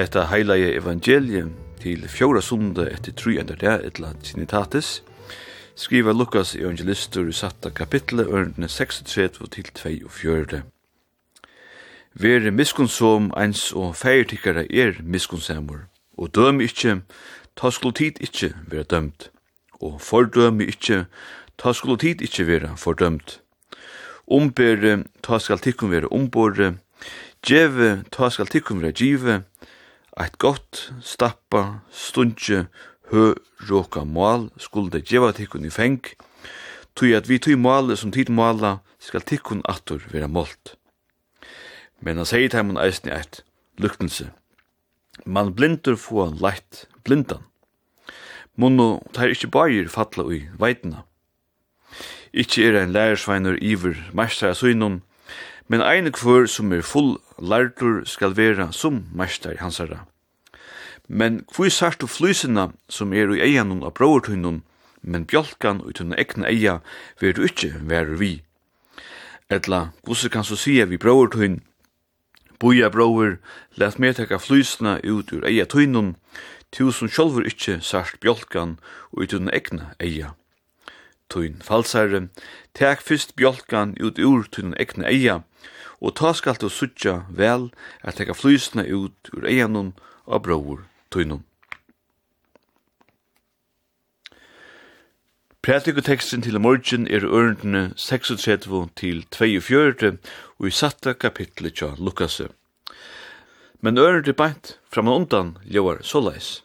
hetta heilige evangelium til fjóra sunda etter tru enda der etla sinitatis, skriva Lukas evangelistur i satta kapitlet ørndene 36 til 42. Vere miskunnsom eins og feirtikkara er miskunnsamur, og døm ikkje, ta skulu tid ikkje vera dømt, og fordøm ikkje, ta skulu tid ikkje vera fordømt. Ombere, ta skal tikkum vera ombore, djeve, ta skal tikkum vera djive, Eit gott, stappa, stundje, hø, råka mål skulde djeva tikkun i feng, tui at vi tui måle som tid måla skal tikkun attur vera målt. Men han sier teimun eisne eit luktense. Man blindur få leit blindan. Munno tar ikkje bægir fatla ui veitna. Ikkje er ein lærersveinur iver mestra sunnum, men ein kvør som er full lærtur skal vera som mestar hansara. Men kvøy sagt og flysina som er i eianum av bråartunnum, men bjolkan og tunne egna eia veru du ikkje være vi. Etla, gusse kan så sige vi bråartunn, Boja bråur, let meg teka flysna ut ur eia tunnum, tu som sjolver ikkje sagt bjolkan og i tunne egna eia tøyn falsare, tek fyrst bjolkan ut ur tun egna eia, og ta skal du sutja vel at teka flysna ut ur eianun og bror tøynun. Prætikoteksten til morgen er ørendene 36 til 42 og i satta kapitlet tja Lukasse. Men ørendene beint fram og undan ljóar såleis.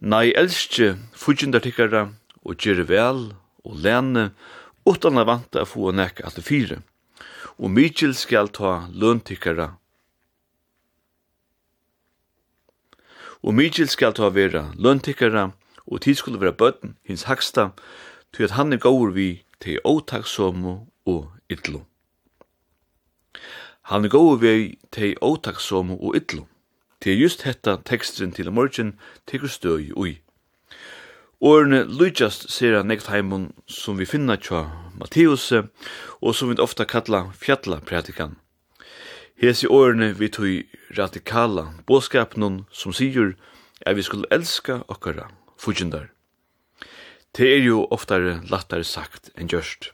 Nei elskje fudjendartikkara og gjere vel og lene, utan að vanta að få nekka alle fire. Og Mikkel skal ta løntikkara. Og Mikkel skal ta vera løntikkara, og tid skulle være bøtten, hins haksta, til at han er gaur vi til åtaksomo og idlo. Han er gaur vi til åtaksomo og idlo. Det er just hetta teksten til morgen, tekur støy ui. Årene lydjast ser jeg nekt heimun som vi finna tja Matteus og som vi ofta kalla fjalla pratikan. Hesi årene vi tog radikala båskapnun som sigur at vi skulle elska okkara fujindar. Det er jo oftare lattare sagt enn gjørst.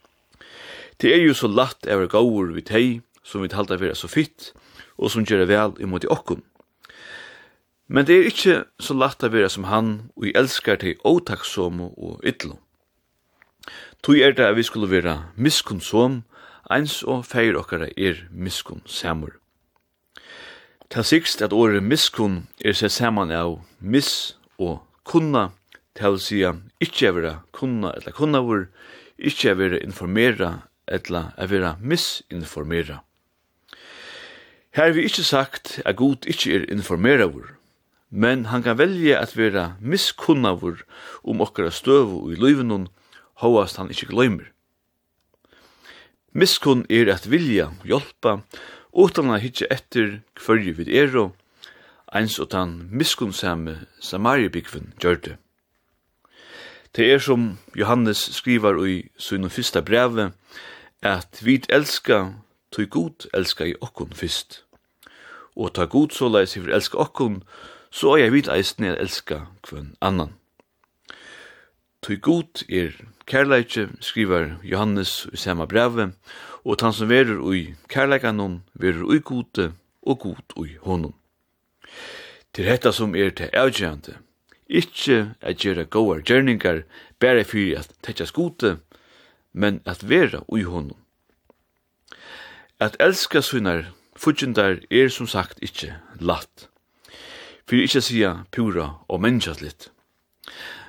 Det er jo så latt er gaur vi tei som vi talta vera så fitt og som gjør vel imot i okkun. Men det er ikkje så lagt å vera som han, og vi elskar til åtakksomme og ytlo. Tog er det at vi skulle vera miskunnsom, eins og feir okkara er miskun samur. Ta sikst at året miskunn er seg saman av mis og kunna, til å si sija ikkje vera kunna eller kunna kunnavur, ikkje vera informera eller vera misinformera. Her vi ikkje sagt at god ikkje er informeravur, men han kan velje at vera miskunnavur om okkara støvu i løyvenon, hoast han ikkje gløymer. Miskunn er at vilja hjelpa, utan a hitje etter hverju vid ero, eins og tan miskunnsame Samaribikven gjør det. Det er som Johannes skrivar i sin fyrsta breve, at vi elska, tog god elska i okkon fyrst. Og ta god så leis vi elska okkon, så er jeg vidt eisne er elska kvann annan. Tøy god er kærleikje, skriver Johannes i samme breve, og han som verur ui kærleikanum, verur ui gode og god ui honum. Til hetta som er til avgjørende, ikkje at gjøre gode gjerningar, bare fyrir at tekja skode, men at vera ui honum. At elska sunar futjendar, er som sagt ikkje latt, fyrir ikkje sia pura og menneskjatlit.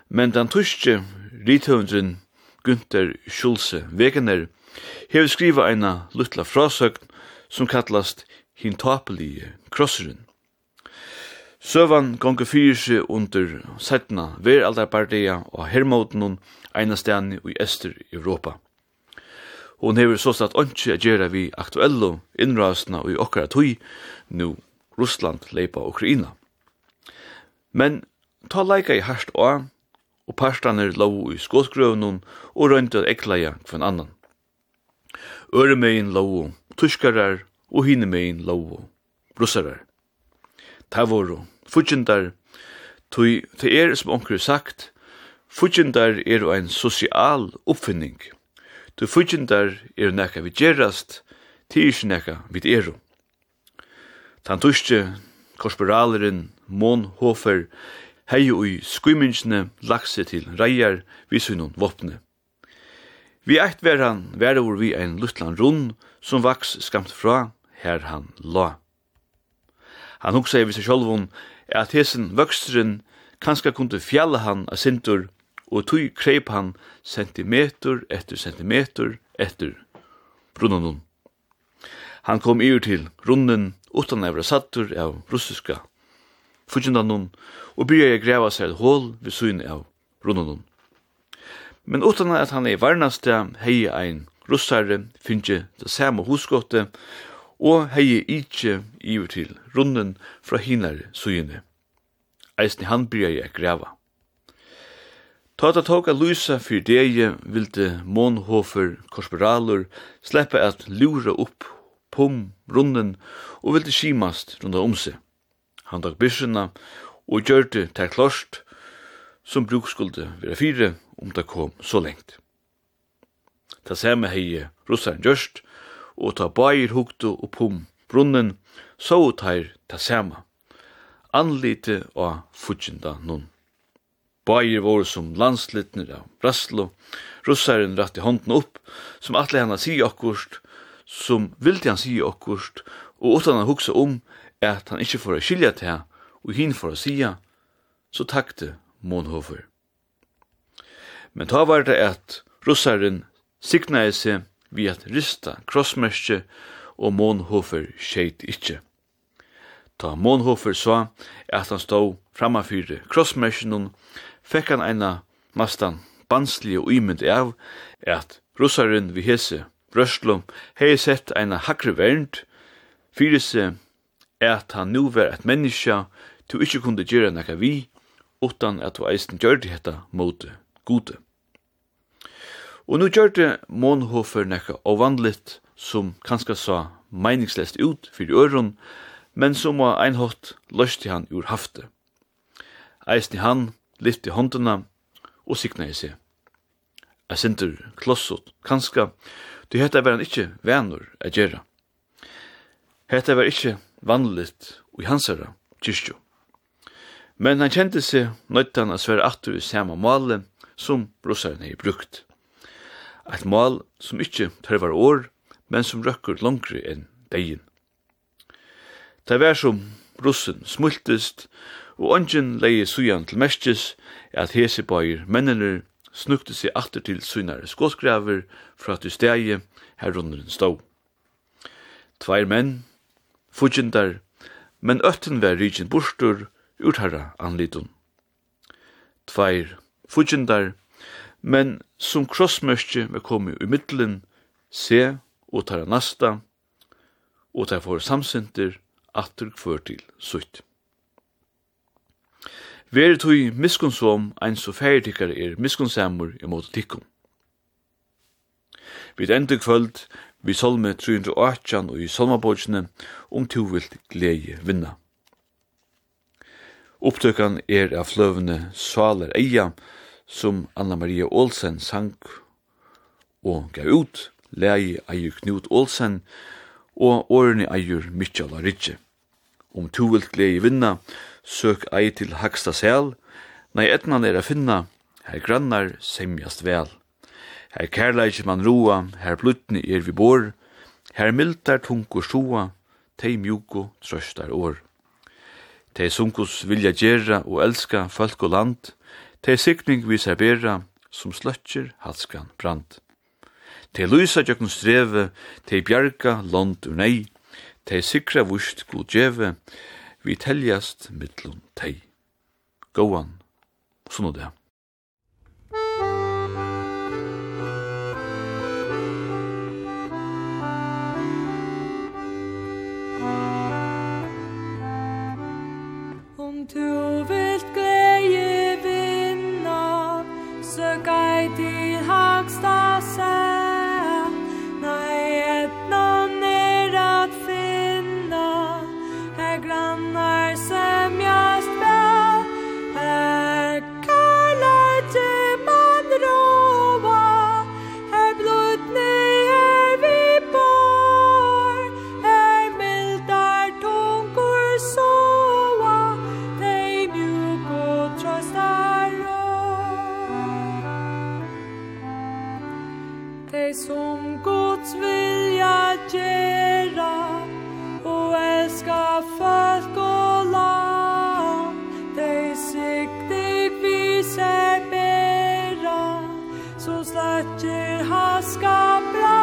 Men den tyske rithøvendren Günther Schulze Wegener hefur skriva eina luttla frasøgn som kallast hintapelige krosseren. Søvan gongur fyrir seg under setna veraldarpartia og hermóten hun eina stedni i Øster Europa. Hon hefur så satt ønske a gjerra vi aktuello innrasna og i okkara tui, nu Russland leipa Ukraina. Men ta leika i harst og og parstane lov i skåsgrøvnun og røynte at ekleia kvann annan. Øremein lov, tuskarar og hinemein lov, russarar. Ta voru, fudjendar, tui te er som onkur sagt, fudjendar er ein sosial uppfinning. Tu fudjendar er nekka vi gerast, ti er nekka vi eru. Tan tuske, korsporaleren, Monhofer, hei ui skuimingsne lakse til reier vi sunnum våpne. Vi eit ver han ver over vi ein luttlan rund som vaks skamt fra her han la. Han hugsa i seg sjálvun at hesen vøkstren kanska kunde fjalla han a sintur og tui kreip han centimeter etter centimeter etter brunnanun. Han kom iur til runden utan evra sattur av russiska fudgjindan nun, og byrja jeg greva seg et hål ved syne av runnen nun. Men utan at han er varnaste, hei ein russare, finnje det samme husgåte, og hei ikkje iver til runnen fra hinar syne. Eisni han byrja jeg greva. Ta ta tåka lysa fyr deie vilde månhofer korsporalur sleppa at lura upp pum runden og vilde skimast runda om seg han tok byrsina og gjørte til klost som bruk skulle være fire om det kom så lengt. Ta samme hei russaren gjørst og ta bair hukto opp om brunnen så tar ta samme. Anlite og futsinda nun. Bair var som landslittner av Braslo, russaren ratt i hånden opp, som atle henne sier akkurst, som vildi han sier akkurst, og utan han huksa om, at han ikkje får å skilja til her, og hin får å sia, så takte Månhofer. Men ta var det at russaren signaði seg vi at rista krossmerskje, og Månhofer skjeit ikkje. Ta Månhofer sa at han stod framafyrir krossmerskjennom, fekk han eina mastan banslige og imynd av at russaren vi hese Brøslo hei sett eina hakre vernd, fyrir seg at han nu var et menneske du ikkje kunde gjøre nekka vi, utan at du eisen gjør det hetta mot gode. Og nu gjør det Månhofer nekka ovanligt som kanska sa meningslest ut fyrir øron, men som var einhått løsti han ur hafte. Eisen han lyfti håndena og sikna i seg. Jeg sinter klossot, kanska, du hetta var han ikkje venur a gjerra. Hetta var ikkje vanligt i hansara kyrkju. Men han kjente seg nøytan a svære atur i samme måle som russaren hei brukt. Eit mål som ikkje tørvar år, men som røkker langre enn degin. Det var som russen smultist, og ongen leie sujan til mestis, at hese bøyer mennene snukte seg atur til sunare skåsgraver fra at du stegi her runderen stå. Tveir menn fudgjendar, men ötten var rikin bursdur ur herra anlitun. Tveir fudgjendar, men som krossmørkje var komi i middelen, se og tarra nasta, og tar for samsinter atter kvör til sutt. Veri tui miskunnsom ein so færtikar er miskunsamur imot tikkum. Vid endur kvöld vi solme 318 og i salmabodsjene om to vilt glede vinna. Opptøkan er av fløvene Svaler Eia, som Anna Maria Olsen sang og gav ut, lei eier Knut Olsen, og årene eier Mitchell Ritje. Om to vilt glede vinna, søk ei til Haksta Sel, nei etnan er a finna, her grannar semjast vel. Her kærleik man roa, her blutni er vi bor, her mildar tungur sjoa, tei mjuko trøstar år. Tei sunkus vilja gjerra og elska folk og land, tei sikning vi serbera, som sløtjer halskan brand. Tei lysa tjøkken streve, tei bjarga land ur nei, tei sikra vust god djeve, vi teljast mittlun tei. Gåan, sånn og det. to Guds vilja gera og elska folk og land. Dei siktig viser bera så slatter haska bra